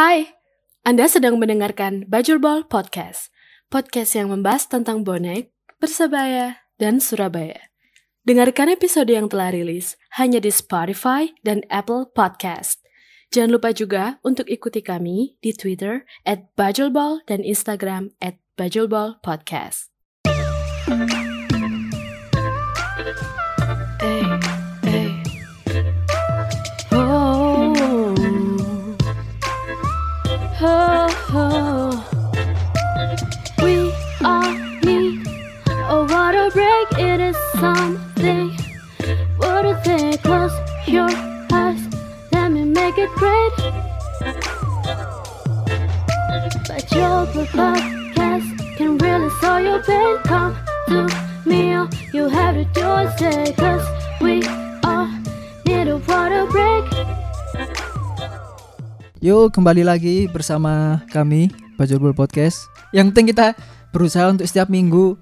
Hai, Anda sedang mendengarkan Bajul Ball Podcast, podcast yang membahas tentang bonek, Persebaya, dan Surabaya. Dengarkan episode yang telah rilis hanya di Spotify dan Apple Podcast. Jangan lupa juga untuk ikuti kami di Twitter at dan Instagram at Podcast. Oh, oh. We all need a water break. It is something. What is it? Close your eyes. Let me make it great. But your podcast can really solve your pain. Come to me, all you have to do is say, cause we all need a water break. Yuk kembali lagi bersama kami Bajulbul Podcast. Yang penting kita berusaha untuk setiap minggu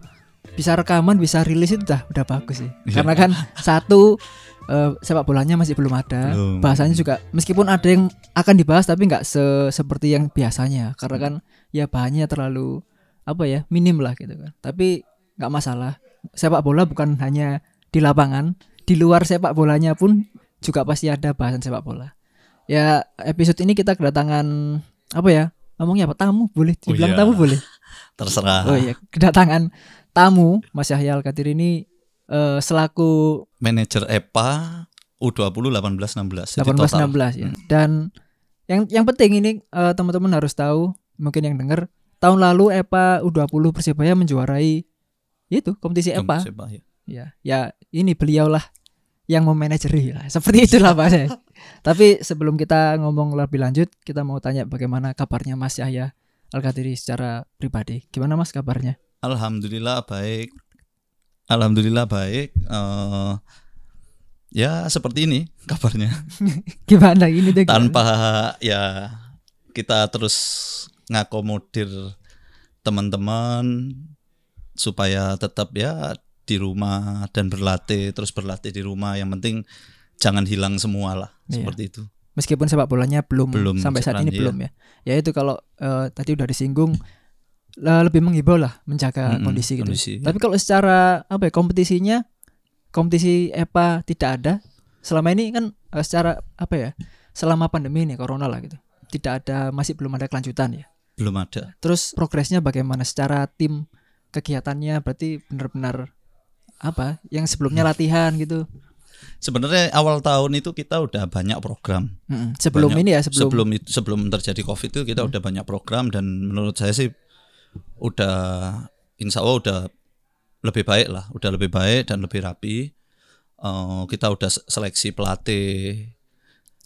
bisa rekaman, bisa rilis itu udah udah bagus sih. Iya. Karena kan satu eh, sepak bolanya masih belum ada. Belum. Bahasanya juga meskipun ada yang akan dibahas tapi nggak se seperti yang biasanya. Karena kan ya bahannya terlalu apa ya minim lah gitu kan. Tapi nggak masalah. Sepak bola bukan hanya di lapangan, di luar sepak bolanya pun juga pasti ada bahasan sepak bola. Ya episode ini kita kedatangan apa ya? Ngomongnya apa? Tamu boleh Oh dibilang iya. tamu boleh. terserah Oh iya, kedatangan tamu Mas Yahya Al Kadir ini eh, selaku manajer EPA U20 18 16 jadi 18 total 16 ya. Hmm. Dan yang yang penting ini eh, teman-teman harus tahu, mungkin yang dengar tahun lalu EPA U20 Persebaya menjuarai itu kompetisi EPA. siapa, ya. Ya, ya ini beliaulah yang memanajeri lah. Seperti itulah bahasanya. Tapi sebelum kita ngomong lebih lanjut, kita mau tanya bagaimana kabarnya Mas Yahya Al Kadiri secara pribadi. Gimana Mas kabarnya? Alhamdulillah baik Alhamdulillah baik Eh, ya seperti ini kabarnya Gimana ini gimana? tanpa ya kita terus ngakomodir teman-teman supaya tetap ya di rumah dan berlatih terus berlatih di rumah yang penting jangan hilang semua lah Iya. seperti itu meskipun sepak bolanya belum, Belum sampai saat ini jalan, belum ya. Ya itu kalau eh, tadi udah disinggung lebih menghibau lah menjaga Mm-mm, kondisi gitu. kondisi. Tapi kalau secara apa ya kompetisinya kompetisi EPA tidak ada selama ini kan eh, secara apa ya selama pandemi ini corona lah gitu tidak ada masih belum ada kelanjutan ya. belum ada Terus progresnya bagaimana secara tim kegiatannya berarti benar-benar apa yang sebelumnya Hmm. latihan gitu. Sebenarnya awal tahun itu kita udah banyak program. Mm-mm. Sebelum Banyak- ini ya sebelum, Sebelum itu sebelum terjadi Covid itu kita udah banyak program dan menurut saya sih udah insya Allah udah lebih baik lah, udah lebih baik dan lebih rapi. Eh, kita udah se- seleksi pelatih.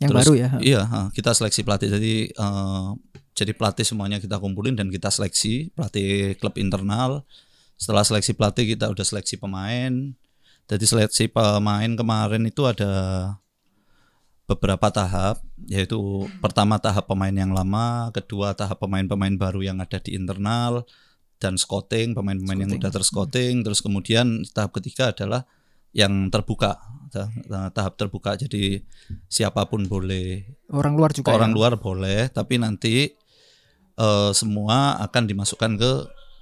yang Terus- baru ya. Iya, kita seleksi pelatih. Jadi eh, jadi pelatih semuanya kita kumpulin dan kita seleksi pelatih klub internal. Setelah seleksi pelatih kita udah seleksi pemain. Jadi seleksi pemain kemarin itu ada beberapa tahap, yaitu pertama tahap pemain yang lama, kedua tahap pemain-pemain baru yang ada di internal dan scouting pemain-pemain yang Scouting. udah terscouting, terus kemudian tahap ketiga adalah yang terbuka, Tah- tahap terbuka. Jadi siapa pun boleh Orang luar juga. orang ya? luar boleh tapi nanti eh, semua akan dimasukkan ke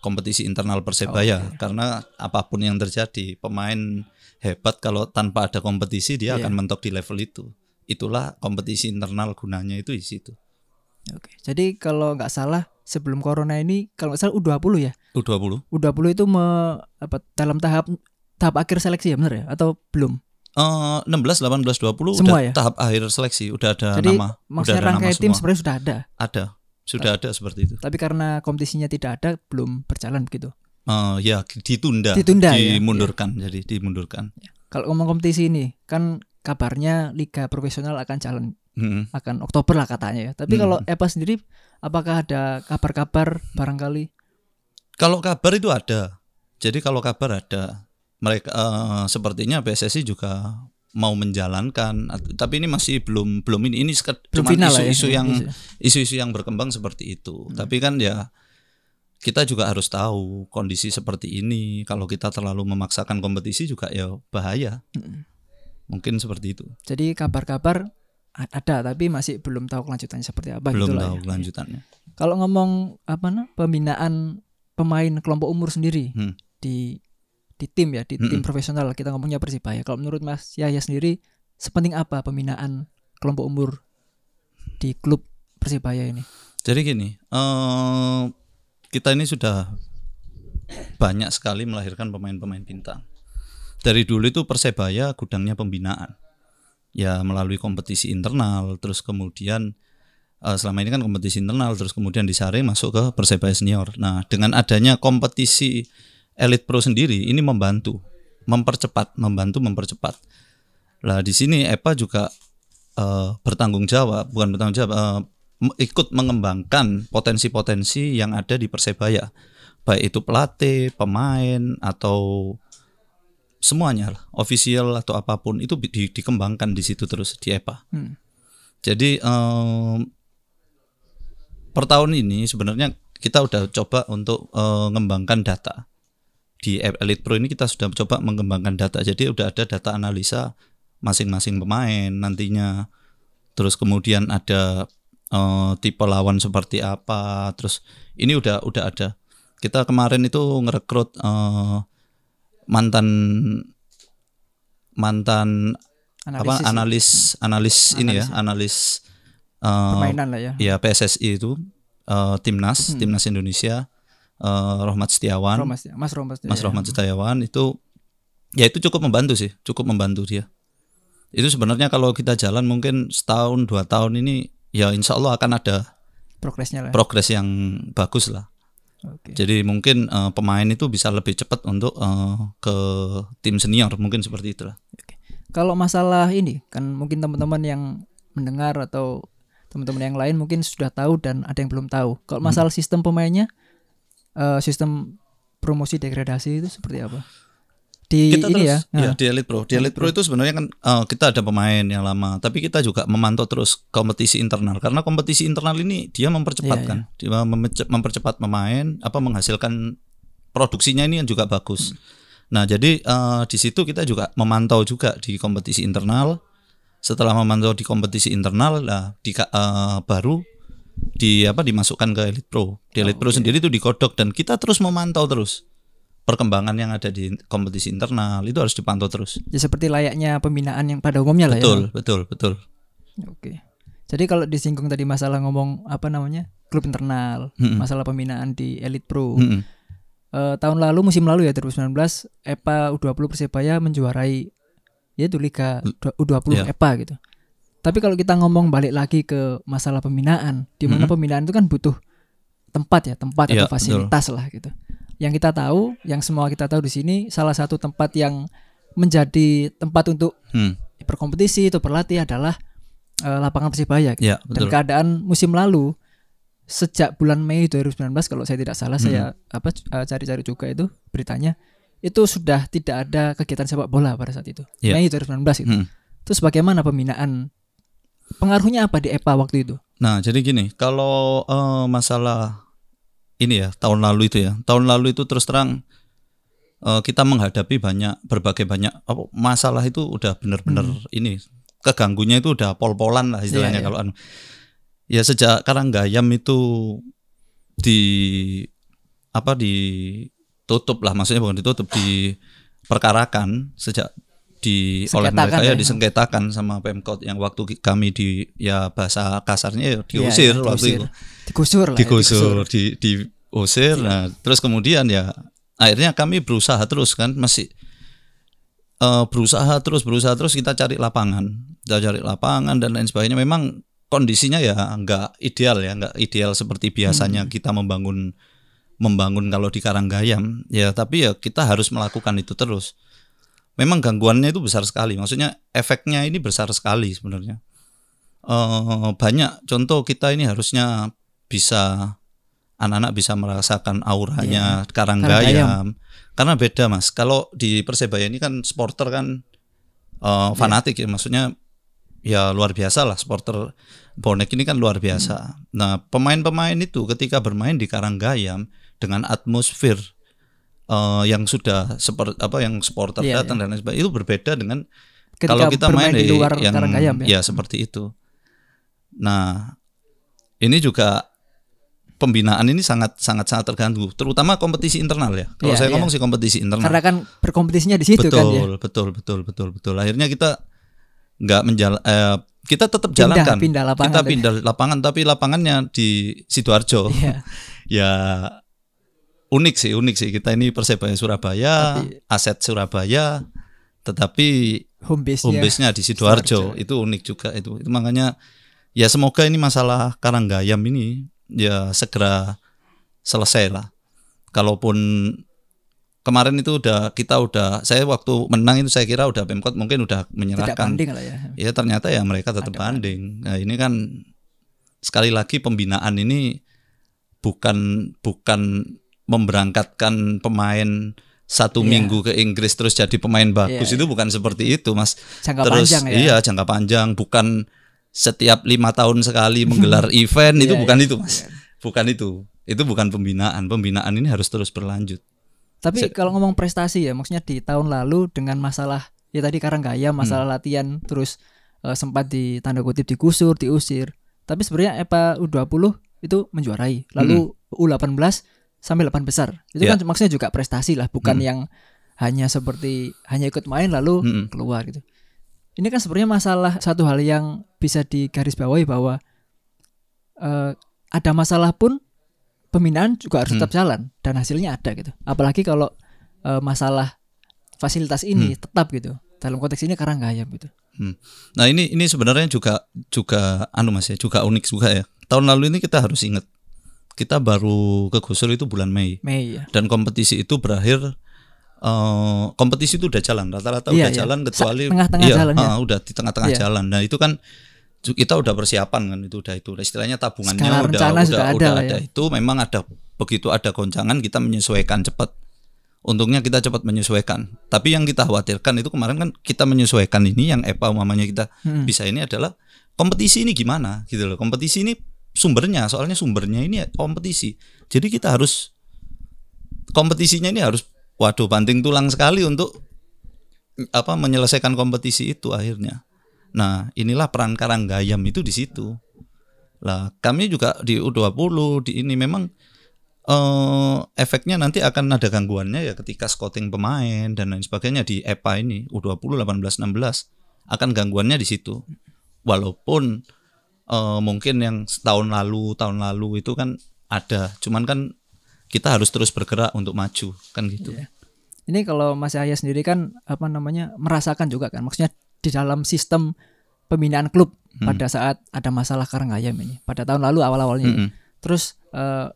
kompetisi internal persebaya Oke. karena apa pun yang terjadi pemain hebat kalau tanpa ada kompetisi dia Iya. akan mentok di level itu itulah kompetisi internal gunanya itu di situ Oke. Jadi kalau nggak salah sebelum corona ini kalau nggak salah U20 ya. U20 U20 itu me, apa dalam tahap tahap akhir seleksi ya benar ya atau belum? Eh, 16 18 20 Semua udah ya? tahap akhir seleksi udah ada Jadi nama udah maksudnya ada nama rangkaian tim semua sebenarnya sudah ada. ada sudah ada seperti itu Tapi karena kompetisinya tidak ada belum berjalan begitu. Eh, ya ditunda Ditunda ya? dimundurkan jadi dimundurkan Kalau ngomong kompetisi ini kan kabarnya liga profesional akan jalan Mm. akan Oktober lah katanya ya. Tapi Hmm. kalau EPA sendiri apakah ada kabar-kabar barangkali? Kalau kabar itu ada. Jadi kalau kabar ada. Mereka eh, sepertinya PSSI juga mau menjalankan tapi ini masih belum belum ini ini final lah ya. isu-isu yang Isu. isu-isu yang berkembang seperti itu. Hmm. Tapi kan ya kita juga harus tahu kondisi seperti ini kalau kita terlalu memaksakan kompetisi juga ya bahaya. Mm. Mungkin seperti itu. Jadi kabar-kabar ada tapi masih belum tahu kelanjutannya seperti apa belum tahu ya. kelanjutannya. Kalau ngomong apa nah pembinaan pemain kelompok umur sendiri Hmm. di di tim ya di tim Mm-mm. profesional kita ngomongnya Persibaya. Kalau menurut Mas Yahya sendiri sepenting apa pembinaan kelompok umur di klub Persibaya ini? Jadi gini, eh kita ini sudah banyak sekali melahirkan pemain-pemain bintang. Dari dulu itu Persebaya gudangnya pembinaan. Ya melalui kompetisi internal, terus kemudian eh, selama ini kan kompetisi internal, terus kemudian disaring masuk ke Persebaya senior. Nah, dengan adanya kompetisi Elite Pro sendiri ini membantu, mempercepat, membantu mempercepat. Lah di sini EPA juga eh, bertanggung jawab, bukan bertanggung jawab, m- ikut mengembangkan potensi-potensi yang ada di Persebaya, baik itu pelatih, pemain atau semuanya lah, official atau apa pun itu di- dikembangkan di situ terus di EPA. Hmm. Jadi em, per tahun ini sebenarnya kita udah coba untuk mengembangkan data di Elite Pro ini kita sudah coba mengembangkan data. Jadi udah ada data analisa masing-masing pemain nantinya. Terus kemudian ada eh, tipe lawan seperti apa. Terus ini udah udah ada. Kita kemarin itu ngerekrut eh, mantan mantan apa Analisis ya, analis analis ini ya Analis ya. analis eh, permainan lah ya. ya PSSI itu eh, timnas Hmm. timnas Indonesia eh, Rohmat Setiawan ya, Mas Romas. Mas ya. Rohmat Setiawan itu ya itu cukup membantu sih cukup membantu dia itu sebenarnya kalau kita jalan mungkin setahun dua tahun ini ya insya Allah akan ada progresnya lah. ya. progres yang bagus lah Oke. jadi mungkin eh, pemain itu bisa lebih cepat untuk eh, ke tim senior mungkin seperti itulah Kalau masalah ini kan mungkin teman-teman yang mendengar atau teman-teman yang lain mungkin sudah tahu dan ada yang belum tahu. Kalau Hmm. masalah sistem pemainnya eh, sistem promosi degradasi itu seperti apa? Di kita ini terus ya. ya di Elite Pro. Di Elite Pro itu sebenarnya kan eh, kita ada pemain yang lama, tapi kita juga memantau terus kompetisi internal karena kompetisi internal ini dia mempercepat Iya, kan. Dia memece- mempercepat pemain, apa menghasilkan produksinya ini yang juga bagus. Nah, jadi eh, di situ kita juga memantau juga di kompetisi internal. Setelah memantau di kompetisi internal, lah di eh, baru di apa dimasukkan ke Elite Pro. Di Elite Pro sendiri itu dikodok dan kita terus memantau terus perkembangan yang ada di kompetisi internal itu harus dipantau terus. ya seperti layaknya pembinaan yang pada umumnya lah Betul, ya. betul, betul. Oke. Jadi kalau disinggung tadi masalah ngomong apa namanya? klub internal, Mm-mm. masalah pembinaan di Elite Pro. Mm-mm. Eh, tahun lalu musim lalu ya 2019 EPA U20 Persebaya menjuarai yaitu Liga U20 Iya. EPA gitu. Tapi kalau kita ngomong balik lagi ke masalah pembinaan, di mana Mhm. pembinaan itu kan butuh tempat ya, tempat Iya, atau fasilitas lah gitu. Yang kita tahu, yang semua kita tahu di sini salah satu tempat yang menjadi tempat untuk Hmm. berkompetisi atau berlatih adalah eh, lapangan Persibaya. gitu. Ya, Dan betul. keadaan musim lalu sejak bulan Mei 2019 kalau saya tidak salah saya Hmm. apa eh, cari-cari juga itu beritanya itu sudah tidak ada kegiatan sepak bola pada saat itu. Ya. Mei 2019 itu. Hmm. Terus bagaimana pembinaan? Pengaruhnya apa di EPA waktu itu? Nah, jadi gini, kalau eh, masalah ini ya tahun lalu itu ya, tahun lalu itu terus terang eh, kita menghadapi banyak berbagai banyak apa, masalah itu udah benar-benar ini keganggunya itu udah pol-polan lah istilahnya Iya, iya. kalau anu. ya sejak Karanggayam itu di apa ditutup lah maksudnya bukan ditutup diperkarakan sejak di oleh mereka ya ya. disengketakan sama Pemkot yang waktu kami di ya bahasa kasarnya ya diusir iya, waktu itu. Digusur lah. ya, digusur di diusir. Nah terus kemudian ya akhirnya kami berusaha terus kan masih eh, berusaha terus berusaha terus kita cari lapangan. Kita cari lapangan dan lain sebagainya. Memang kondisinya ya nggak ideal ya nggak ideal seperti biasanya kita membangun membangun kalau di Karanggayam. Ya tapi ya kita harus melakukan itu terus memang gangguannya itu besar sekali. Maksudnya efeknya ini besar sekali sebenarnya. Eh, banyak contoh kita ini harusnya bisa anak-anak bisa merasakan auranya Karanggayam karena beda mas. Kalau di persebaya ini kan supporter kan eh, fanatik ya. Maksudnya ya luar biasa lah supporter bonek ini kan luar biasa. Nah pemain-pemain itu ketika bermain di Karanggayam dengan atmosfer eh, yang sudah seperti apa yang supporter Iya, datang dan lain sebagainya itu berbeda dengan Ketika kalau kita main di luar yang Karanggayam ya. ya seperti itu Nah, ini juga pembinaan ini sangat sangat sangat terganggu, terutama kompetisi internal ya. Kalau Iya, saya iya. ngomong sih kompetisi internal. Karena kan berkompetisinya di situ betul, kan ya. betul, betul, betul, betul. Akhirnya kita nggak menjal eh, kita tetap Pindah- jalankan. pindah lapangan kita pindah lapangan tapi lapangannya di sidoarjo. Iya. ya unik sih, unik sih. Kita ini Persebaya Surabaya, Tapi- aset Surabaya, tetapi Home base-nya. home base-nya di Sidoarjo. Sidoarjo. Itu unik juga itu. Itu makanya ya semoga ini masalah Karanggayam ini ya segera selesai lah. Kalaupun kemarin itu udah kita udah saya waktu menang itu saya kira udah Pemkot mungkin udah tidak menyerahkan. banding lah ya. Ya ternyata ya mereka tetap Ada banding. Nah, ini kan sekali lagi pembinaan ini bukan bukan memberangkatkan pemain satu Iya. minggu ke Inggris terus jadi pemain bagus Iya, itu bukan seperti itu mas Jangka terus panjang ya. iya jangka panjang bukan setiap lima tahun sekali menggelar event itu Iya, bukan iya. itu mas bukan itu itu bukan pembinaan pembinaan ini harus terus berlanjut Tapi Se- kalau ngomong prestasi ya, maksudnya di tahun lalu dengan masalah ya tadi Karanggaya masalah Hmm. latihan terus eh, sempat di tanda kutip digusur, diusir. Tapi sebenarnya EPA U20 itu menjuarai. Lalu U18 sampai 8 besar. Itu Hmm. Ya. kan maksudnya juga prestasi lah, bukan Hmm. yang hanya seperti hanya ikut main lalu Mm-mm. keluar gitu. Ini kan sebenarnya masalah satu hal yang bisa digarisbawahi bahwa eh, ada masalah pun pembinaan juga harus Hmm. tetap jalan dan hasilnya ada gitu. Apalagi kalau eh, masalah fasilitas ini Hmm. tetap gitu. Dalam konteks ini Karanggayam gitu. Nah ini ini sebenarnya juga juga anu mas ya juga unik juga ya. Tahun lalu ini kita harus ingat kita baru ke Gusur itu bulan Mei Mei ya. dan kompetisi itu berakhir eh kompetisi itu udah jalan rata-rata Iya, udah iya. jalan kecuali Sa- tengah-tengah iya, jalan ya. ah, udah di tengah-tengah Iya. jalan. Nah itu kan kita udah persiapan kan itu udah itu istilahnya tabungannya Skala udah udah sudah ada udah ada ya. itu memang ada begitu ada goncangan kita menyesuaikan cepat. Untungnya kita cepat menyesuaikan. Tapi yang kita khawatirkan itu kemarin kan kita menyesuaikan ini yang EPA umpamanya kita Hmm. bisa ini adalah kompetisi ini gimana gitu loh. Kompetisi ini sumbernya soalnya sumbernya ini kompetisi. Jadi kita harus kompetisinya ini harus waduh banting tulang sekali untuk apa menyelesaikan kompetisi itu akhirnya. Nah, inilah peran Karanggayam itu di situ. Lah, kami juga di U20 di ini memang eh efeknya nanti akan ada gangguannya ya ketika scouting pemain dan lain sebagainya di EPA ini U20 18 16 akan gangguannya di situ. Walaupun eh, mungkin yang tahun lalu tahun lalu itu kan ada, cuman kan kita harus terus bergerak untuk maju kan gitu. Iya. Ini kalau Mas Yahya sendiri kan apa namanya merasakan juga kan, maksudnya di dalam sistem pembinaan klub Hmm. pada saat ada masalah Karanggayam ini pada tahun lalu awal-awalnya. ya. Mm-mm. Terus eh,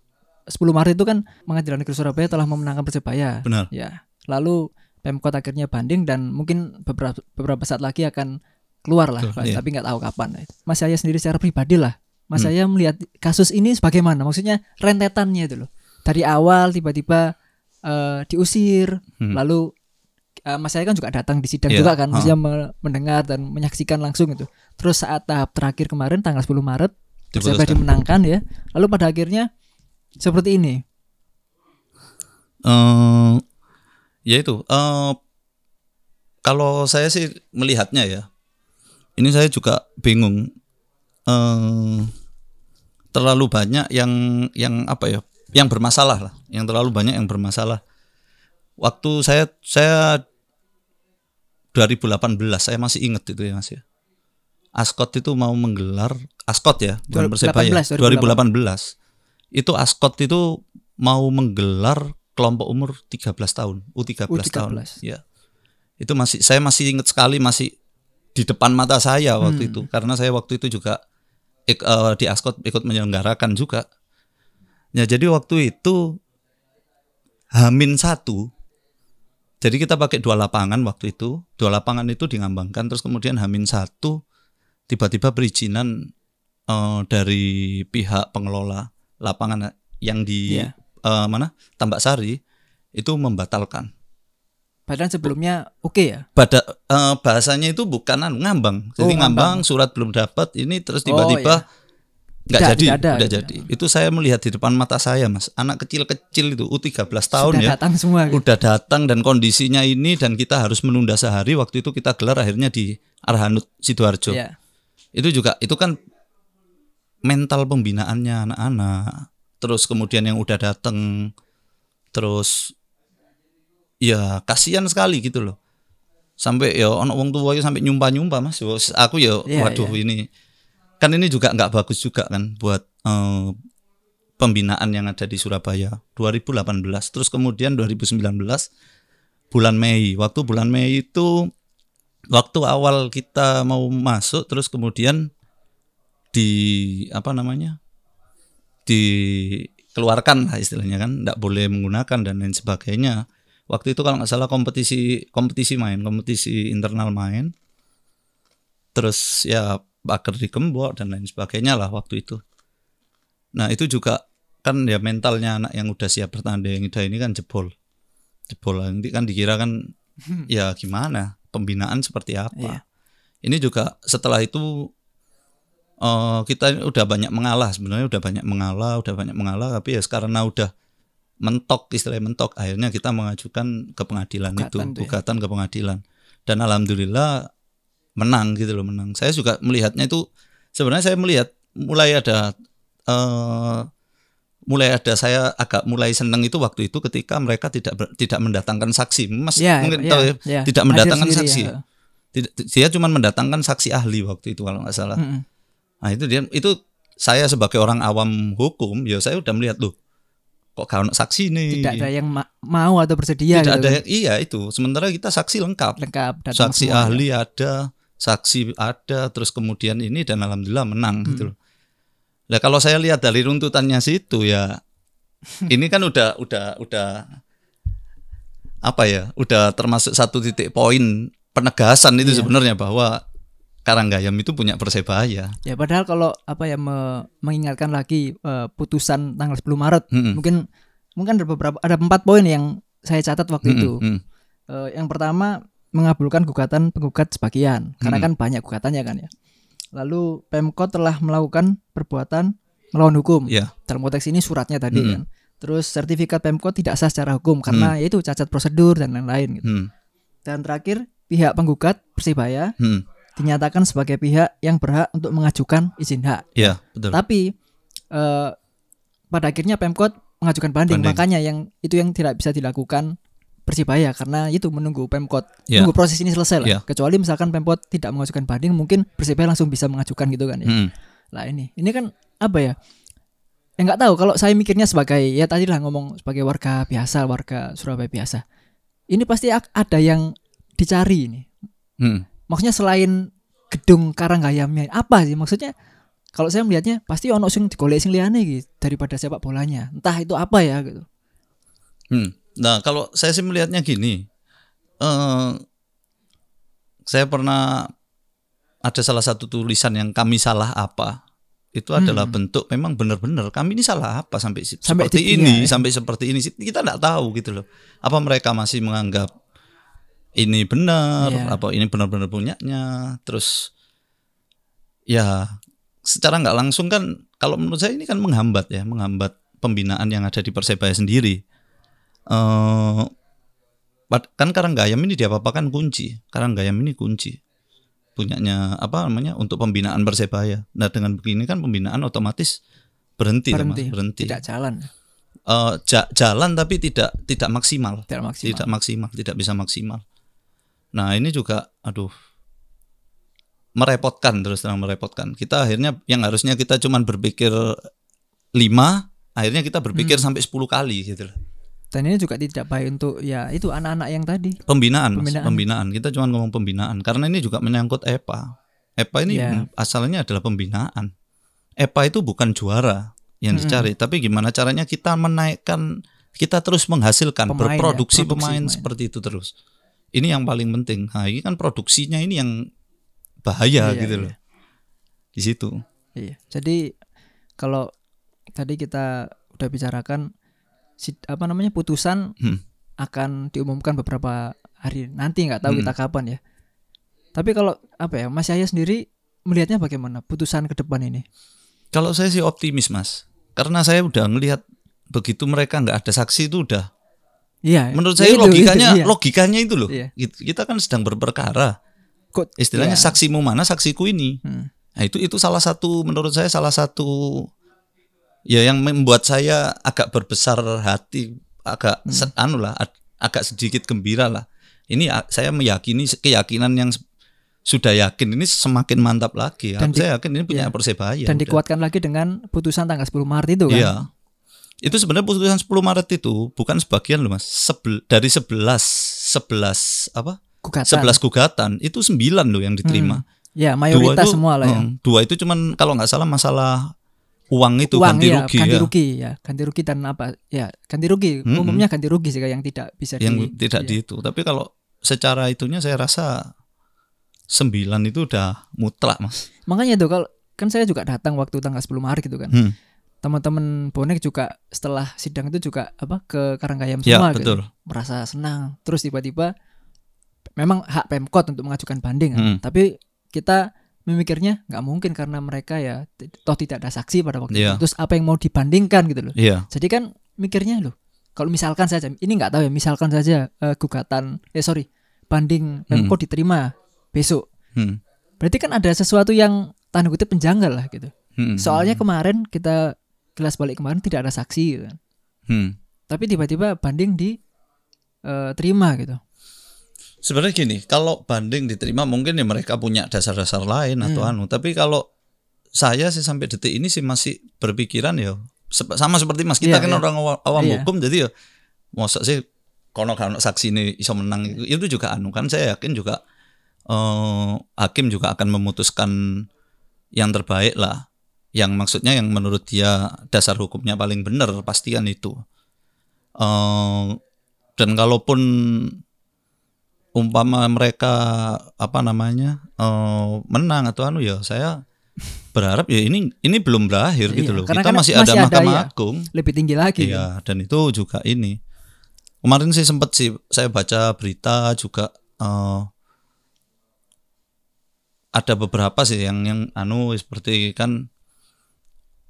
10 Maret itu kan Pengadilan Negeri Surabaya telah memenangkan Persebaya. Benar. Ya. Lalu Pemkot akhirnya banding dan mungkin beberapa beberapa saat lagi akan keluar lah, Betul, iya. tapi nggak tahu kapan. Mas Yahya sendiri secara pribadi lah, Mas Hmm. Yahya melihat kasus ini bagaimana? Maksudnya rentetannya itu loh. Dari awal tiba-tiba eh, diusir, Hmm. lalu eh, Mas Yahya kan juga datang di sidang Iya, juga kan, maksudnya me- mendengar dan menyaksikan langsung itu. Terus saat tahap terakhir kemarin tanggal 10 Maret Diputuskan. dimenangkan ya. Lalu pada akhirnya seperti ini. eh ya itu eh kalau saya sih melihatnya ya ini saya juga bingung eh terlalu banyak yang yang apa ya yang bermasalah lah yang terlalu banyak yang bermasalah. Waktu saya saya 2018 saya masih ingat itu ya mas ya. Ascot itu mau menggelar Ascot ya bukan 2018, Persebaya 2018 itu Ascot itu mau menggelar kelompok umur 13 tahun U13, tahun U13. ya. Itu masih saya masih ingat sekali masih di depan mata saya waktu Hmm. itu. Karena saya waktu itu juga ik- eh, di Ascot ikut menyelenggarakan juga. Ya jadi waktu itu Hamin satu jadi kita pakai dua lapangan waktu itu. Dua lapangan itu dingambangkan terus kemudian Hamin satu tiba-tiba perizinan eh, dari pihak pengelola lapangan yang di Iya. eh, mana? Tambak Sari itu membatalkan Padahal sebelumnya oke ya. pada eh, bahasanya itu bukan anu, ngambang. Jadi Oh, ngambang, ngambang. surat belum dapat, ini terus Oh, tiba-tiba nggak Tidak- jadi, tidak ada nggak gitu. jadi. Itu saya melihat di depan mata saya, Mas. Anak kecil-kecil itu U13 tahun Sudah ya. datang semua gitu. Udah datang dan kondisinya ini dan kita harus menunda sehari. Waktu itu kita gelar akhirnya di Arhanut Sidoarjo. Iya. Itu juga itu kan mental pembinaannya anak-anak terus kemudian yang udah dateng terus ya kasihan sekali gitu loh. Sampai ya ono wong tua sampai nyumpah nyumpah mas. Yo, aku ya Iya, waduh ini kan ini juga nggak bagus juga kan buat eh, pembinaan yang ada di Surabaya. 2018 terus kemudian 2019 bulan Mei. Waktu bulan Mei itu waktu awal kita mau masuk terus kemudian di apa namanya dikeluarkan lah istilahnya kan. Tidak boleh menggunakan dan lain sebagainya waktu itu kalau nggak salah kompetisi kompetisi main kompetisi internal main. Terus ya bakar di gembok dan lain sebagainya lah waktu itu. Nah itu juga kan ya mentalnya anak yang udah siap bertanding udah ini kan jebol. Jebol nanti kan dikira kan ya gimana pembinaan seperti apa. Iya. ini juga setelah itu eh, kita udah banyak mengalah sebenarnya udah banyak mengalah udah banyak mengalah tapi ya karena udah mentok istilahnya mentok akhirnya kita mengajukan ke pengadilan itu Gugatan tuh ya. gugatan ke pengadilan dan alhamdulillah menang gitu loh menang saya juga melihatnya itu sebenarnya saya melihat mulai ada eh mulai ada saya agak mulai seneng itu waktu itu ketika mereka tidak ber- tidak mendatangkan saksi mas Ya, mungkin ya, tahu ya, ya. tidak mendatangkan saksi ya. tidak dia cuma mendatangkan saksi ahli waktu itu kalau nggak salah Mm-mm. Nah itu dia itu saya sebagai orang awam hukum ya saya udah melihat loh kok gak ono saksi nih. Tidak ada yang ma- mau atau bersedia Tidak gitu ada yang- iya itu. Sementara kita saksi lengkap. lengkap saksi semua. ahli ada, saksi ada, terus kemudian ini dan alhamdulillah menang Hmm. gitu loh. Nah kalau saya lihat dari runtutannya situ ya ini kan udah udah udah apa ya? Udah termasuk satu titik poin penegasan itu Iya. sebenarnya bahwa Karanggayam itu punya persebaya. Ya padahal kalau apa ya me- mengingatkan lagi eh, putusan tanggal 10 Maret Mm-mm. mungkin mungkin ada beberapa ada empat poin yang saya catat waktu Mm-mm, itu. mm. Eh, yang pertama mengabulkan gugatan penggugat sebagian karena Hmm. kan banyak gugatannya kan ya. Lalu Pemkot telah melakukan perbuatan melawan hukum. Iya. Dalam konteks ini suratnya tadi Hmm. kan. Terus sertifikat Pemkot tidak sah secara hukum karena yaitu cacat prosedur dan lain-lain gitu. Hmm, Dan terakhir pihak penggugat Persibaya hmm. Dinyatakan sebagai pihak yang berhak untuk mengajukan izin hak. Iya, betul. Tapi eh, pada akhirnya Pemkot mengajukan banding, Banding. makanya yang itu yang tidak bisa dilakukan Persibaya karena itu menunggu Pemkot Iya. nunggu proses ini selesai lah. Iya. Kecuali misalkan Pemkot tidak mengajukan banding, mungkin Persibaya langsung bisa mengajukan gitu kan ya. Hmm. Lah ini, ini kan apa ya? Ya nggak tahu kalau saya mikirnya sebagai ya tadi lah ngomong sebagai warga biasa, warga Surabaya biasa. Ini pasti ada yang dicari ini. Hmm. Maksudnya selain gedung Karanggayamnya apa sih maksudnya? Kalau saya melihatnya pasti ono sing digolek sing liyane gitu daripada sepak bolanya. Entah itu apa ya gitu. Hmm. Nah, kalau saya sih melihatnya gini, eh saya pernah ada salah satu tulisan yang kami salah apa itu adalah bentuk memang benar-benar kami ini salah apa sampai, Sampai seperti ini ya. sampai seperti ini kita nggak tahu gitu loh apa mereka masih menganggap ini benar Iya. apa ini benar-benar punyanya. Terus ya secara nggak langsung kan kalau menurut saya ini kan menghambat ya menghambat pembinaan yang ada di persebaya sendiri. Eh pad- kan Karanggayam ini diapa-apakan kunci. Karanggayam ini kunci punyanya apa namanya untuk pembinaan persebaya. Nah dengan begini kan pembinaan otomatis berhenti lah, Mas, Berhenti, berhenti. Tidak jalan, Eh, ja- jalan tapi tidak tidak maksimal. Tidak maksimal. tidak maksimal, tidak bisa maksimal. Nah ini juga, aduh, merepotkan terus terang merepotkan. Kita akhirnya yang harusnya kita cuman berpikir lima, akhirnya kita berpikir Hmm. sampai 10 kali gitu loh. Dan ini juga tidak baik untuk ya itu anak-anak yang tadi. Pembinaan, Mas, Pembinaan. pembinaan. Kita cuma ngomong pembinaan karena ini juga menyangkut EPA. EPA ini Ya. asalnya adalah pembinaan. EPA itu bukan juara yang Mm-mm. dicari, tapi gimana caranya kita menaikkan, kita terus menghasilkan, Pemain ya, berproduksi produksi pemain pemain. seperti itu terus. Ini yang paling penting. Nah, ini kan produksinya ini yang bahaya Iya, gitu iya. loh. Di situ. Iya. Jadi kalau tadi kita udah bicarakan apa namanya putusan Hmm. akan diumumkan beberapa hari nanti nggak tahu Hmm. kita kapan ya. Tapi kalau apa ya Mas Yahya sendiri melihatnya bagaimana putusan ke depan ini? Kalau saya sih optimis, Mas. Karena saya udah ngelihat begitu mereka nggak ada saksi itu udah Iya. Menurut ya saya itu, logikanya itu, iya. logikanya itu loh. Iya. Kita- kan sedang berperkara. Kok- Istilahnya iya. saksimu mana saksiku ini. Hmm. Nah, itu itu salah satu menurut saya salah satu ya yang membuat saya agak berbesar hati, agak Hmm. anu lah, ag- agak sedikit gembira lah. Ini saya meyakini keyakinan yang sudah yakin ini semakin mantap lagi. Dan di- saya yakin ini punya ya. Persebaya. Dan udah. dikuatkan lagi dengan putusan tanggal 10 Maret itu kan. Iya. Itu sebenarnya putusan 10 Maret itu bukan sebagian loh Mas. Sebel, dari 11 11 apa? Gugatan. 11 gugatan itu 9 loh yang diterima. Ya, mayoritas itu, semua lah ya. hmm, Dua itu cuman kalau nggak salah masalah uang itu Uang ganti ya, rugi ganti ya. rugi ya, ganti rugi dan apa? Ya, ganti rugi. Mm-mm. Umumnya ganti rugi sih yang tidak bisa yang di tidak iya. di itu. Tapi kalau secara itunya saya rasa 9 itu udah mutlak, Mas. Makanya itu kalau kan saya juga datang waktu tanggal 10 Maret gitu kan. Hmm. Teman-teman bonek juga setelah sidang itu juga apa ke Karanggayam Ya, semua gitu. betul. Merasa senang. Terus tiba-tiba memang hak Pemkot untuk mengajukan banding kan. Hmm. Tapi kita memikirnya nggak mungkin karena mereka ya toh tidak ada saksi pada waktu Iya. itu. Terus apa yang mau dibandingkan gitu loh. Iya. Jadi kan mikirnya loh, kalau misalkan saja, ini nggak tahu ya, misalkan saja eh, gugatan, eh sorry, banding Pemkot diterima besok, Hmm. berarti kan ada sesuatu yang tanda kutip penjanggal lah gitu. Hmm. Soalnya kemarin kita kelas balik kemarin tidak ada saksi, gitu kan. Hmm. tapi tiba-tiba banding di eh, terima gitu. Sebenarnya gini, kalau banding diterima mungkin ya mereka punya dasar-dasar lain atau Hmm. anu. Tapi kalau saya sih sampai detik ini sih masih berpikiran ya sama seperti Mas kita Iya, kan iya. orang awa- awam Iya. hukum jadi ya masa sih kono kan saksi ini iso menang itu, itu juga anu kan saya yakin juga eh, hakim juga akan memutuskan yang terbaik lah. Yang maksudnya yang menurut dia dasar hukumnya paling benar pasti kan itu. Eh, dan kalaupun umpama mereka apa namanya eh, menang atau anu ya saya berharap ya ini ini belum berakhir gitu Iya, loh karena kita kan masih, masih ada mahkamah ya. agung Lebih tinggi lagi. kan. iya dan itu juga ini kemarin sih sempat sih saya baca berita juga eh, ada beberapa sih yang yang anu seperti kan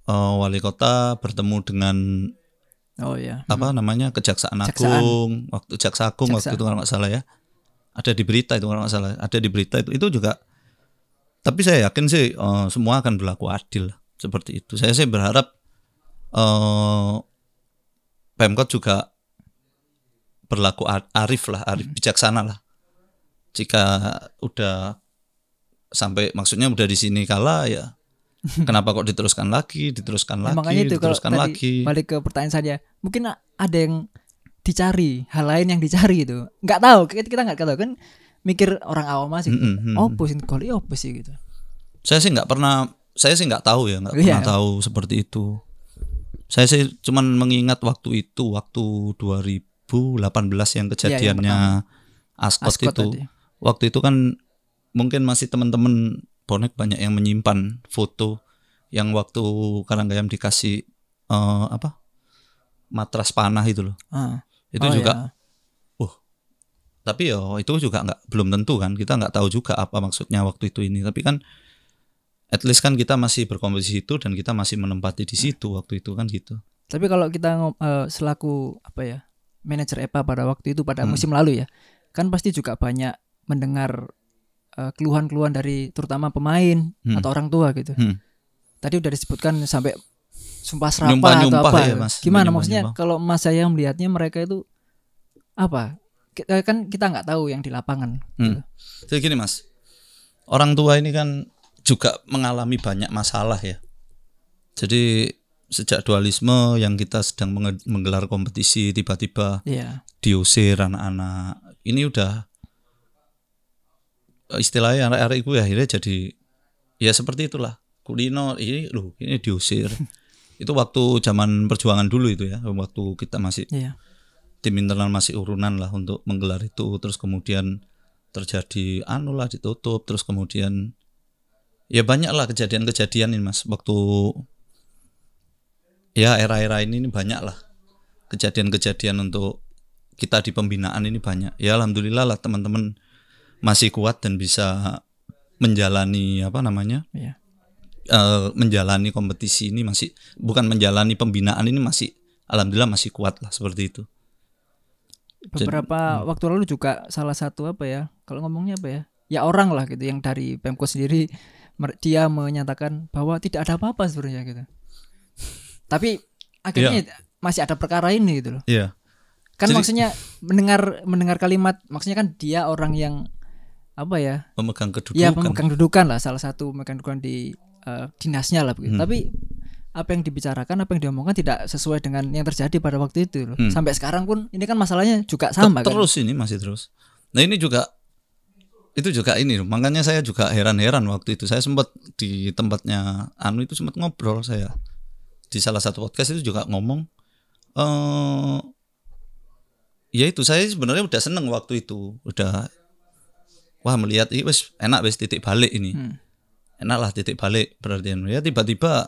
eh, wali kota bertemu dengan Oh ya. apa namanya kejaksaan Kejaksaan. agung waktu jaksa agung waktu Jaksa. itu kalau nggak salah ya ada di berita itu kalau nggak salah ada di berita itu itu juga tapi saya yakin sih eh, semua akan berlaku adil seperti itu saya sih berharap eh pemkot juga berlaku arif lah arif Hmm. bijaksana lah jika udah sampai maksudnya udah di sini kalah ya kenapa kok diteruskan lagi diteruskan Ya, lagi makanya itu kalau diteruskan tadi lagi balik ke pertanyaan saya, mungkin ada yang dicari, hal lain yang dicari itu. Nggak tahu, kita nggak tahu kan mikir orang awam masih. Mm-mm, mm-mm. Oh, pusing kali apa sih gitu. saya sih nggak pernah saya sih nggak tahu ya nggak Iya. pernah tahu seperti itu saya sih cuman mengingat waktu itu waktu 2018 yang kejadiannya Ascot, Ascot itu tadi. waktu itu kan mungkin masih teman-teman bonek banyak yang menyimpan foto yang waktu Karanggayam dikasih eh, apa matras panah itu loh Ah. itu Oh, juga ya. tapi ya itu juga nggak belum tentu kan kita nggak tahu juga apa maksudnya waktu itu ini tapi kan at least kan kita masih berkompetisi itu dan kita masih menempati di situ waktu itu kan gitu Tapi kalau kita eh, selaku apa ya manajer EPA pada waktu itu pada Hmm. musim lalu ya, kan pasti juga banyak mendengar eh, keluhan-keluhan dari terutama pemain Hmm. atau orang tua gitu. Hmm. Tadi udah disebutkan sampai sumpah serapah atau Nyumpah-nyumpah apa. ya, Mas. Gimana Nyumpah-nyumpah. maksudnya kalau Mas saya melihatnya mereka itu apa? Kita, kan kita nggak tahu yang di lapangan. Hmm. jadi gini mas orang tua ini kan juga mengalami banyak masalah ya jadi sejak dualisme yang kita sedang menggelar kompetisi tiba-tiba Iya. diusir anak-anak ini udah istilahnya anak-anak itu ya akhirnya jadi ya seperti itulah. Kulino ini loh ini diusir. Itu waktu zaman perjuangan dulu itu ya waktu kita masih Iya. tim internal masih urunan lah untuk menggelar itu. Terus kemudian terjadi anu lah ditutup terus kemudian ya banyak lah kejadian-kejadian ini mas. Waktu ya era-era ini, ini banyak lah kejadian-kejadian untuk kita di pembinaan ini banyak. Ya alhamdulillah lah teman-teman masih kuat dan bisa menjalani apa namanya Iya. eh, menjalani kompetisi ini masih bukan menjalani pembinaan ini masih alhamdulillah masih kuat lah seperti itu Beberapa waktu lalu juga salah satu apa ya? Kalau ngomongnya apa ya? Ya orang lah gitu yang dari Pemko sendiri dia menyatakan bahwa tidak ada apa-apa sebenarnya gitu. Tapi akhirnya masih ada perkara ini gitu loh. Iya. Kan Jadi- maksudnya mendengar mendengar kalimat maksudnya kan dia orang yang apa ya? Pemegang kedudukan. Ya pemegang kedudukan lah salah satu pemegang kedudukan di eh, dinasnya lah begitu. Hmm. Tapi apa yang dibicarakan, apa yang diomongkan tidak sesuai dengan yang terjadi pada waktu itu loh. Hmm. Sampai sekarang pun ini kan masalahnya juga sama kan. terus ini masih terus. Nah ini juga itu juga ini makanya saya juga heran-heran waktu itu saya sempat di tempatnya Anu itu sempat ngobrol saya di salah satu podcast itu juga ngomong eh ya itu saya sebenarnya udah seneng waktu itu udah wah melihat ini wes enak wes titik balik ini. Hmm. enak lah titik balik berarti ya tiba-tiba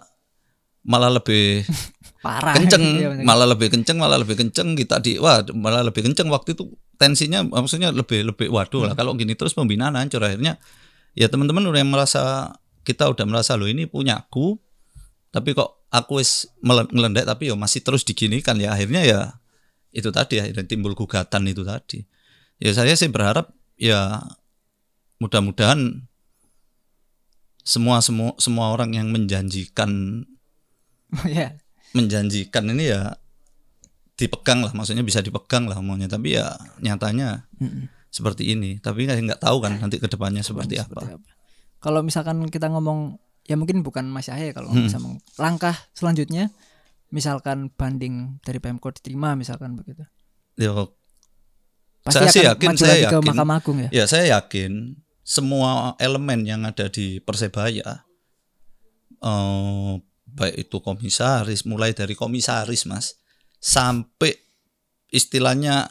malah lebih Parah. kenceng Iya, malah lebih kenceng malah lebih kenceng kita di wah malah lebih kenceng. Waktu itu tensinya maksudnya lebih lebih waduh lah Hmm. kalau gini terus pembinaan hancur. Akhirnya ya teman-teman udah yang merasa kita udah merasa lo ini punyaku tapi kok aku wis mele- ngelendek tapi ya masih terus diginikan. Ya akhirnya ya itu tadi akhirnya timbul gugatan itu tadi. Ya saya sih berharap ya mudah-mudahan semua semua semua orang yang menjanjikan ya. menjanjikan ini ya dipegang lah maksudnya bisa dipegang lah maunya tapi ya nyatanya Mm-mm. seperti ini tapi nggak nggak tahu kan nanti ke depannya seperti apa Kalau misalkan kita ngomong ya mungkin bukan Mas Yahya kalau Hmm. bisa langkah selanjutnya misalkan banding dari Pemkot diterima misalkan begitu. ya, Pasti Saya akan sih yakin, maju saya lagi ke yakin. Mahkamah Agung ya. ya saya yakin semua elemen yang ada di persebaya eh, baik itu komisaris mulai dari komisaris mas sampai istilahnya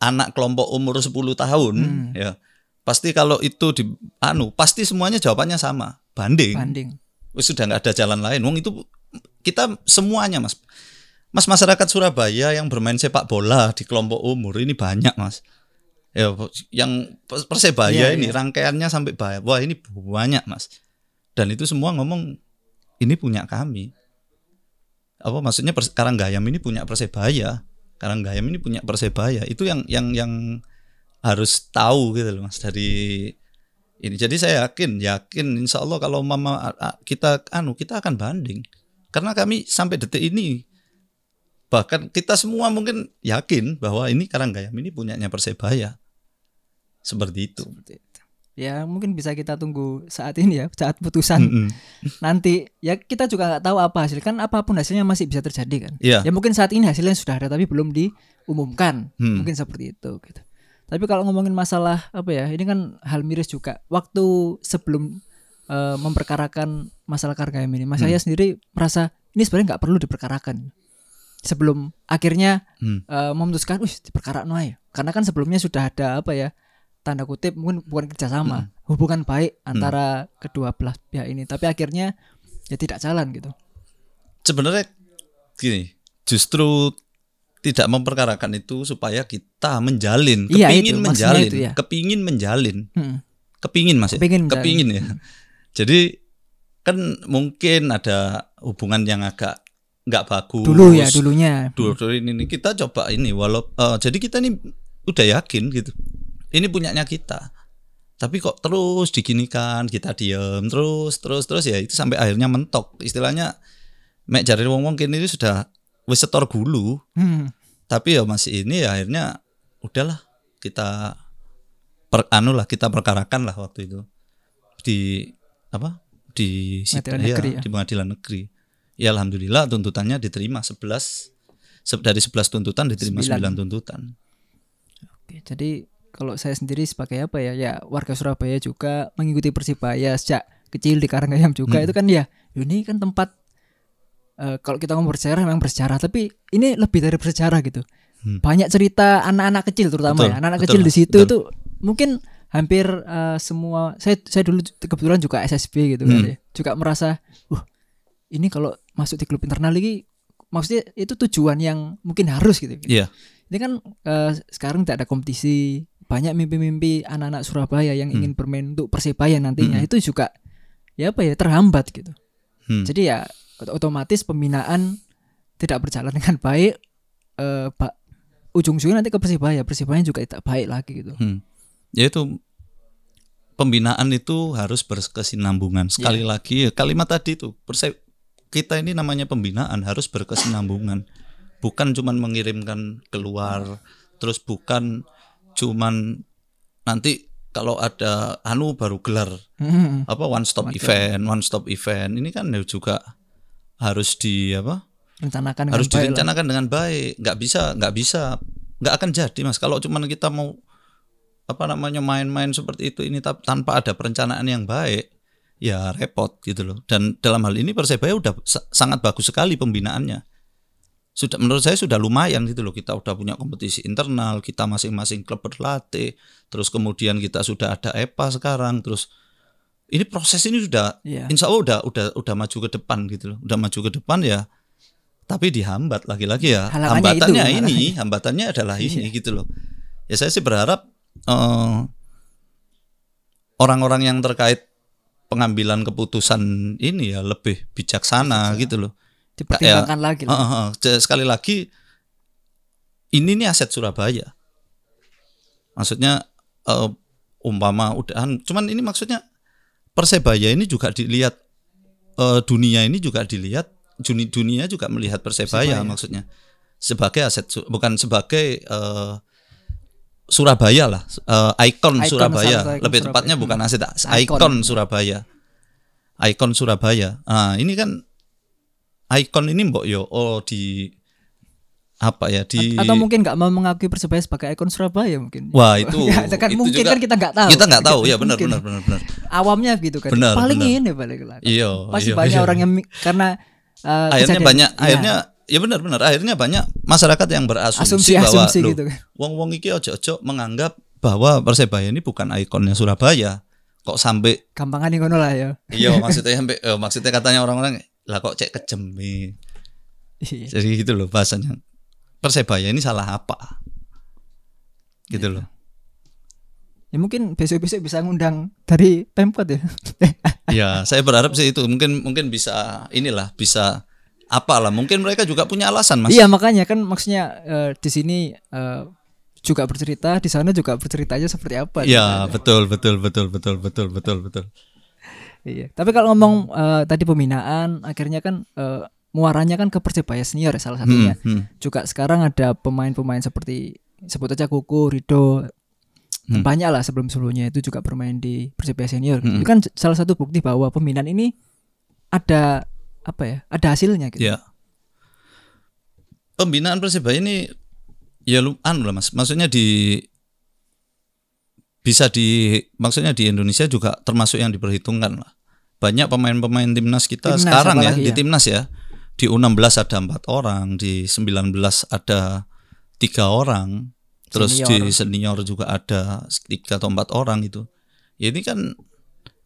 anak kelompok umur 10 tahun Hmm. ya pasti kalau itu di anu pasti semuanya jawabannya sama banding Banding. Sudah nggak ada jalan lain. Wong itu kita semuanya mas, mas masyarakat Surabaya yang bermain sepak bola di kelompok umur ini banyak mas. Ya, yang persebaya Iya, ini iya. rangkaiannya sampai banyak. Wah ini banyak mas. Dan itu semua ngomong ini punya kami. Apa maksudnya Pers- Karanggayam ini punya persebaya. Karanggayam ini punya persebaya. Itu yang yang yang harus tahu gitu loh mas dari ini jadi saya yakin yakin insya Allah kalau mama kita anu kita akan banding karena kami sampai detik ini bahkan kita semua mungkin yakin bahwa ini Karanggayam ini punyanya persebaya seperti itu Seperti itu. Ya mungkin bisa kita tunggu saat ini ya saat putusan Mm-mm. nanti ya kita juga nggak tahu apa hasil kan apa pun hasilnya masih bisa terjadi kan. Iya. Ya mungkin saat ini hasilnya sudah ada tapi belum diumumkan. Hmm. Mungkin seperti itu gitu. Tapi kalau ngomongin masalah apa ya, ini kan hal miris juga. Waktu sebelum eh, memperkarakan masalah Karanggayam ini, Mas Hmm. saya sendiri merasa ini sebenarnya nggak perlu diperkarakan. Sebelum akhirnya Hmm. eh, memutuskan, wih diperkara ya. Karena kan sebelumnya sudah ada apa ya, tanda kutip mungkin bukan kerjasama, hubungan baik antara kedua belah pihak ini. Tapi akhirnya ya tidak jalan gitu. sebenarnya gini justru tidak memperkarakan itu supaya kita menjalin Iya, kepingin itu, menjalin itu ya. kepingin menjalin Hmm. kepingin mas ya? Kepingin kepingin ya jadi kan mungkin ada hubungan yang agak nggak bagus Dulu ya, dulunya. dulu dulu ini ini. kita coba ini walau eh, jadi kita ini udah yakin gitu ini punyanya kita tapi kok terus diginikan kita diem terus terus terus ya itu sampai akhirnya mentok istilahnya mek jari wong wong kini ini sudah wis setor gulu Hmm. tapi ya masih ini ya akhirnya udahlah kita per, anu lah kita perkarakan lah waktu itu di apa di Pengadilan iya, negeri ya? di pengadilan negeri ya alhamdulillah tuntutannya diterima 11 se- dari 11 tuntutan diterima Sembilan. 9 tuntutan Oke, jadi kalau saya sendiri sebagai apa ya, ya warga Surabaya juga mengikuti Persibaya sejak kecil di Karanggayam juga Hmm. itu kan ya, ini kan tempat eh, kalau kita ngomong bersejarah memang bersejarah, tapi ini lebih dari bersejarah gitu. Hmm. Banyak cerita anak-anak kecil terutama Betul, ya, anak-anak kecil di situ itu mungkin hampir eh, semua saya saya dulu kebetulan juga SSB gitu kan Hmm. ya, juga merasa, wah ini kalau masuk di klub internal lagi maksudnya itu tujuan yang mungkin harus gitu. iya Ini kan eh, sekarang tidak ada kompetisi, banyak mimpi-mimpi anak-anak Surabaya yang Hmm. ingin bermain untuk Persebaya nantinya Hmm. itu juga ya apa ya terhambat gitu. Hmm. Jadi ya ot- otomatis pembinaan tidak berjalan dengan baik. Eh, ba- ujung-ujungnya nanti ke Persebaya, Persebaya juga tidak baik lagi gitu. Hmm. Ya itu pembinaan itu harus berkesinambungan. Sekali lagi ya, kalimat tadi itu perse- kita ini namanya pembinaan harus berkesinambungan. Bukan cuman mengirimkan keluar, terus bukan cuman nanti kalau ada anu baru gelar Hmm. apa one stop event, one stop event. Ini kan juga harus di apa? rencanakan dengan harus baik lah. direncanakan dengan baik nggak bisa nggak bisa nggak akan jadi mas kalau cuman kita mau apa namanya main-main seperti itu ini tanpa ada perencanaan yang baik ya repot gitu loh dan dalam hal ini persebaya udah sa- sangat bagus sekali pembinaannya sudah menurut saya sudah lumayan gitu loh. Kita udah punya kompetisi internal kita masing-masing klub berlatih terus kemudian kita sudah ada EPA sekarang terus ini proses ini sudah Iya. insya Allah udah udah udah maju ke depan gitu loh. Udah maju ke depan ya tapi dihambat lagi-lagi ya. Halangannya hambatannya itu, ini hambatannya adalah ini gitu loh. Ya saya sih berharap eh, orang-orang yang terkait pengambilan keputusan ini ya lebih bijaksana. gitu loh dipertimbangkan lagi lah. Heeh, heeh. J- sekali lagi ini nih aset Surabaya maksudnya eh, umpama udahan cuman ini maksudnya persebaya ini juga dilihat eh, dunia ini juga dilihat dunia dunia juga melihat persebaya, Persebaya. maksudnya sebagai aset bukan sebagai eh, Surabaya lah eh, ikon Ikon, Surabaya ikon lebih Surabaya. tepatnya bukan aset Ikon. ikon Surabaya ikon Surabaya nah ini kan ikon ini mbok yo oh di apa ya di atau mungkin nggak mau mengakui persebaya sebagai ikon Surabaya mungkin. Wah itu Ya, kan itu mungkin juga kan kita nggak tahu. kita nggak tahu. Ya benar benar benar benar. Awamnya gitu kan. Benar, paling benar. ini balik lagi iya pasti iya, banyak iya. orang yang karena uh, akhirnya kejadian- banyak Iya, akhirnya ya benar benar. Akhirnya banyak masyarakat yang berasumsi asumsi bahwa asumsi gitu kan. wong wong iki ojo-ojo menganggap bahwa persebaya ini bukan ikonnya Surabaya. Kok sampai gampangan ngono lah ya. Iya maksudnya sampai eh, maksudnya katanya orang-orang lah kok cek kejem nih Iya. jadi gitu loh bahasanya. Persebaya ini salah apa? Gitu Iya. loh. Ya mungkin besok-besok bisa ngundang dari pemkot ya. Ya saya berharap sih itu. Mungkin mungkin bisa inilah bisa apalah. Mungkin mereka juga punya alasan mas. Iya makanya kan maksudnya eh, di sini eh, juga bercerita di sana juga berceritanya seperti apa ya betul betul betul betul betul betul betul Iya. Tapi kalau ngomong eh, tadi pembinaan, akhirnya kan eh, muaranya kan ke persebaya senior ya salah satunya. Hmm, hmm. Juga sekarang ada pemain-pemain seperti sebut aja Kuku, Rido, Hmm. banyak lah sebelum sebelumnya itu juga bermain di persebaya senior. Hmm. Itu kan salah satu bukti bahwa pembinaan ini ada apa ya? Ada hasilnya gitu. Ya. Pembinaan Persebaya ini ya lu anu lah Mas. Maksudnya di bisa di maksudnya di Indonesia juga termasuk yang diperhitungkan lah. Banyak pemain-pemain timnas kita Timnas, sekarang ya apalagi di ya. timnas ya. Di U16 ada empat orang, di 19 ada tiga orang, terus Senior. di senior juga ada tiga atau empat orang itu. Ya ini kan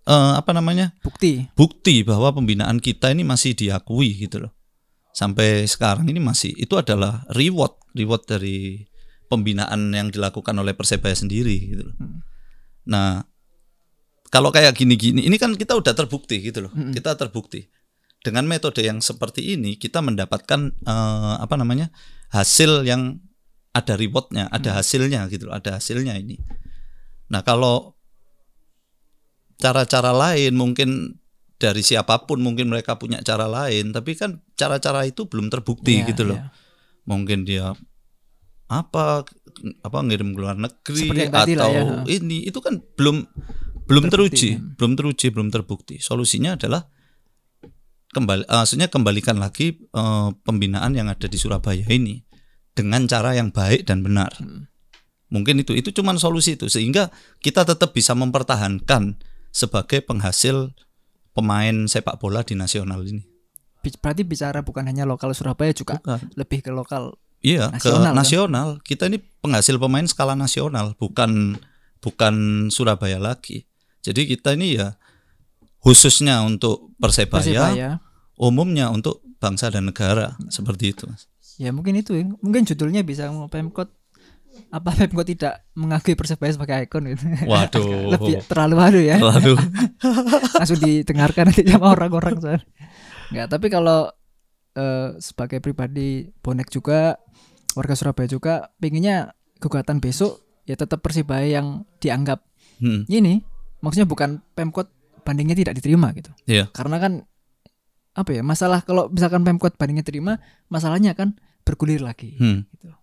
eh, apa namanya? Bukti. bukti bahwa pembinaan kita ini masih diakui gitu loh. Sampai sekarang ini masih itu adalah reward, reward dari pembinaan yang dilakukan oleh Persebaya sendiri gitu loh. Nah, kalau kayak gini-gini ini kan kita udah terbukti gitu loh. Kita terbukti. Dengan metode yang seperti ini kita mendapatkan eh, apa namanya? hasil yang ada rewardnya, ada hasilnya gitu loh, ada hasilnya ini. Nah, kalau cara-cara lain mungkin dari siapa pun mungkin mereka punya cara lain tapi kan cara-cara itu belum terbukti Iya, gitu loh iya. mungkin dia apa apa ngirim ke luar negeri atau ya. ini itu kan belum belum Terbukti, teruji belum teruji belum terbukti solusinya adalah kembali eh, maksudnya kembalikan lagi eh, pembinaan yang ada di Surabaya ini dengan cara yang baik dan benar Hmm. mungkin itu itu cuman solusi itu sehingga kita tetap bisa mempertahankan sebagai penghasil pemain sepak bola di nasional ini Berarti bicara bukan hanya lokal Surabaya juga Bukan. lebih ke lokal. Iya, Nasional, ke kan? nasional. Kita ini penghasil pemain skala nasional, bukan bukan Surabaya lagi. Jadi kita ini ya khususnya untuk Persebaya, Persebaya. umumnya untuk bangsa dan negara seperti itu. Ya mungkin itu ya. Mungkin judulnya bisa ngomong Pemkot apa Pemkot tidak mengakui Persebaya sebagai ikon gitu. Waduh. Lebih terlalu halu ya. Lalu Langsung didengarkan nanti sama orang-orang soalnya. Enggak, tapi kalau eh, sebagai pribadi bonek juga warga Surabaya juga pinginnya gugatan besok ya tetap Persebaya yang dianggap hmm, ini maksudnya bukan Pemkot bandingnya tidak diterima gitu. Iya. Karena kan apa ya masalah kalau misalkan Pemkot bandingnya terima masalahnya kan bergulir lagi. Hmm. Gitu.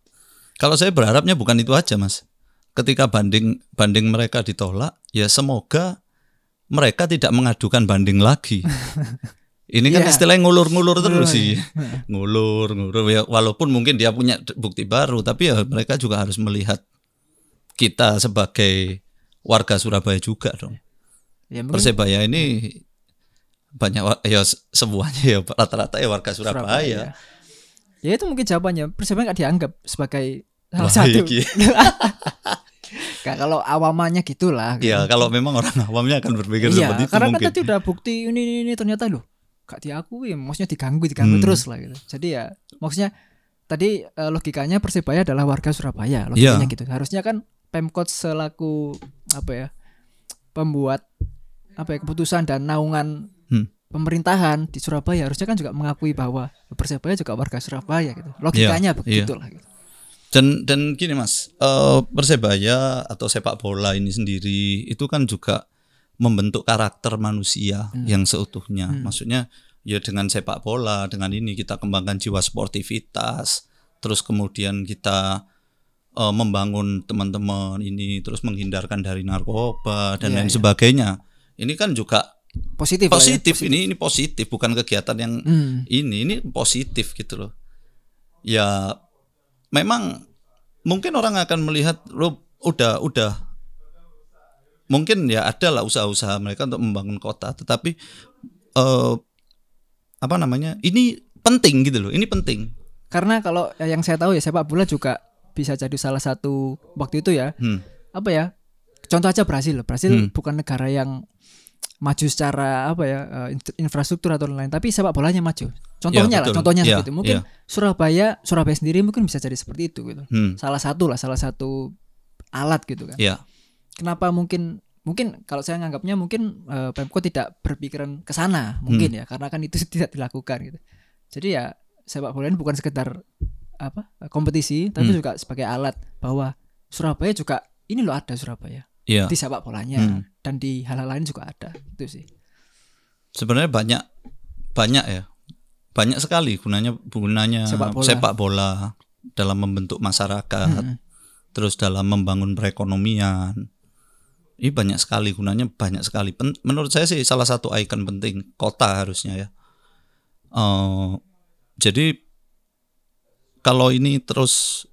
Kalau saya berharapnya bukan itu aja, Mas. Ketika banding banding mereka ditolak, ya semoga mereka tidak mengadukan banding lagi. Ini kan Iya. istilahnya ngulur-ngulur terus sih. ya. Ngulur, ngulur ya walaupun mungkin dia punya bukti baru, tapi ya mereka juga harus melihat kita sebagai warga Surabaya juga dong. Ya mungkin Persebaya ini banyak wa- ya se- semuanya ya rata-rata ya warga Surabaya. Ya itu mungkin jawabannya Persebaya nggak dianggap sebagai salah satu. iya. Kayak kalau awamannya gitulah. gitu. Ya kalau memang orang awamnya akan berpikir iya, seperti itu karena mungkin. kan tadi udah bukti ini ini, ini ternyata loh gak diakui, maksudnya diganggu diganggu Hmm. terus lah gitu. Jadi ya maksudnya tadi eh, logikanya Persebaya adalah warga Surabaya, logikanya Iya. gitu. Harusnya kan Pemkot selaku apa ya pembuat apa ya keputusan dan naungan Hmm. pemerintahan di Surabaya harusnya kan juga mengakui bahwa Persebaya juga warga Surabaya gitu. Logikanya Iya, begitulah gitu. Dan dan gini mas, eh, persebaya atau sepak bola ini sendiri itu kan juga membentuk karakter manusia Hmm. yang seutuhnya. Maksudnya ya dengan sepak bola, dengan ini kita kembangkan jiwa sportivitas, terus kemudian kita eh, membangun teman-teman ini, terus menghindarkan dari narkoba dan Iya, lain iya. sebagainya. Ini kan juga Positif. lah ya. positif. Ini ini positif, bukan kegiatan yang Hmm. ini ini positif gitu loh ya memang mungkin orang akan melihat lo udah udah mungkin ya ada lah usaha-usaha mereka untuk membangun kota tetapi eh apa namanya ini penting gitu loh ini penting. Karena kalau yang saya tahu ya sepak bola juga bisa jadi salah satu waktu itu ya. Hmm. apa ya contoh aja Brasil Brasil Hmm. bukan negara yang maju secara apa ya eh, in- infrastruktur atau lain tapi sepak bolanya maju. Contohnya Ya, lah contohnya Ya, seperti itu. Mungkin ya. Surabaya Surabaya sendiri mungkin bisa jadi seperti itu gitu. Hmm. salah satu lah salah satu alat gitu kan. Ya kenapa mungkin mungkin kalau saya nganggapnya mungkin eh, Pemkot tidak berpikiran ke sana mungkin Hmm. ya karena kan itu tidak dilakukan gitu jadi ya sepak bola ini bukan sekedar apa kompetisi tapi Hmm. juga sebagai alat bahwa Surabaya juga ini loh ada Surabaya ya di sepak bolanya Hmm. dan di hal-hal lain juga ada itu sih sebenarnya banyak banyak ya banyak sekali gunanya gunanya Sepak bola. sepak bola dalam membentuk masyarakat Mm-mm. terus dalam membangun perekonomian ini banyak sekali gunanya banyak sekali Pen- menurut saya sih salah satu ikon penting kota harusnya ya Eh, jadi kalau ini terus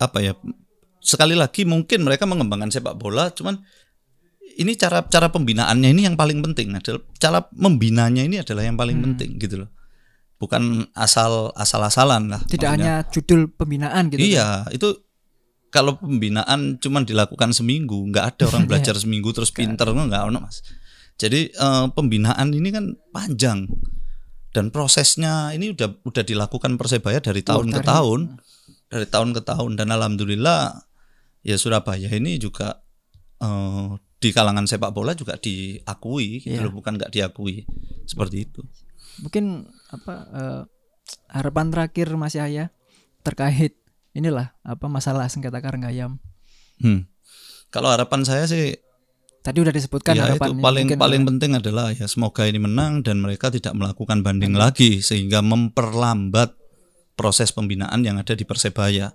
apa ya sekali lagi mungkin mereka mengembangkan sepak bola cuman ini cara cara pembinaannya ini yang paling penting adalah cara membinanya ini adalah yang paling Hmm. penting gitu loh bukan asal asal-asalan lah tidak maksudnya. hanya judul pembinaan gitu kan. Iya, itu kalau pembinaan cuman dilakukan seminggu, nggak ada orang belajar seminggu terus pinter nggak ono mas. Jadi eh, pembinaan ini kan panjang dan prosesnya ini udah udah dilakukan persebaya dari tahun ke dari- tahun, dari tahun ke tahun dan alhamdulillah ya Surabaya ini juga eh, di kalangan sepak bola juga diakui, gitu Iya. loh, bukan nggak diakui seperti itu. mungkin apa eh, harapan terakhir Mas Yahya terkait inilah apa masalah sengketa Karanggayam Hmm. Kalau harapan saya sih tadi udah disebutkan ya harapan itu paling mungkin, paling eh, penting adalah ya semoga ini menang dan mereka tidak melakukan banding Hmm. lagi sehingga memperlambat proses pembinaan yang ada di Persebaya.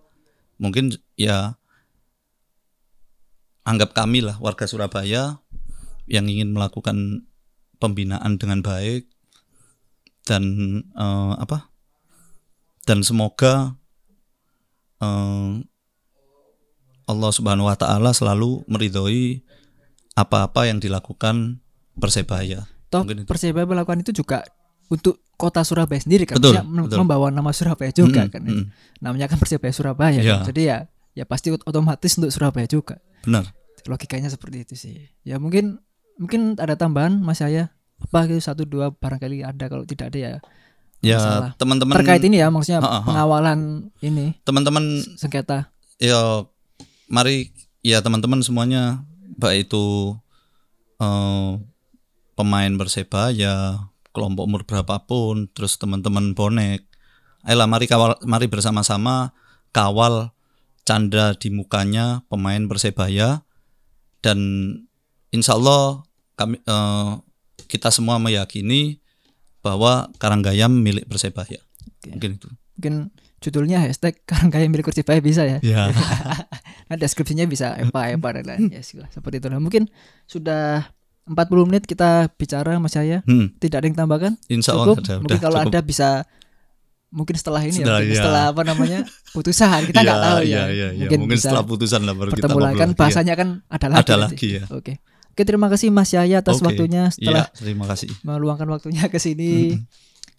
Mungkin ya anggap kami lah warga Surabaya yang ingin melakukan pembinaan dengan baik dan eh, apa? Dan semoga Allah Subhanahu wa taala selalu meridhoi apa-apa yang dilakukan Persebaya. toh. Persebaya melakukan itu juga untuk kota Surabaya sendiri kan Betul, betul. membawa nama Surabaya juga Mm, kan mm, namanya kan Persebaya Surabaya Iya. kan? jadi ya ya pasti ot- otomatis untuk Surabaya juga benar. logikanya seperti itu sih ya mungkin mungkin ada tambahan Mas Yahya apa gitu satu dua barangkali ada kalau tidak ada ya Ya teman-teman terkait ini ya maksudnya Ha, ha, ha. pengawalan ini teman-teman sengketa ya mari ya teman-teman semuanya baik itu eh, pemain Persebaya, kelompok umur berapapun, terus teman-teman bonek. Ayolah mari kawal mari bersama-sama kawal canda di mukanya pemain Persebaya dan insya Allah kami eh, kita semua meyakini bahwa Karanggayam milik Persebaya. Oke. Mungkin itu. Mungkin judulnya hashtag Karangkaya milik Persibaya bisa ya. Ya. Nah, deskripsinya bisa epa epa dan lain ya sih lah, seperti itu lah. Mungkin sudah 40 menit kita bicara Mas Yaya. Hmm, Tidak ada yang tambahkan? insya Allah Cukup. ada, mungkin udah kalau cukup. ada bisa mungkin setelah ini Setelah, ya, mungkin iya. setelah apa namanya putusan kita nggak Ya, tahu ya, ya. ya, ya. Mungkin, Mungkin, bisa setelah putusan lah baru kita ngobrol lagi kan lagi ya. bahasanya kan ada lagi. Ada lagi ya. Oke. Oke, terima kasih Mas Yaya atas Oke. waktunya setelah Iya, terima kasih. meluangkan waktunya ke sini.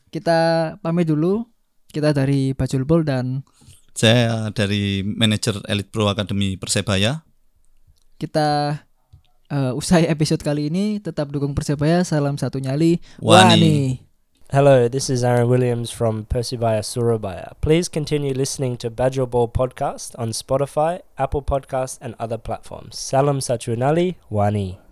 Kita pamit dulu. Kita dari Bajul Bol dan Saya dari manajer Elite Pro Academy Persebaya. kita eh, usai episode kali ini tetap dukung Persebaya. Salam satu nyali. Wani. Hello, this is Aaron Williams from Persebaya Surabaya. Please continue listening to Badger Ball Podcast on Spotify, Apple Podcast, and other platforms. Salam Satunali, Wani.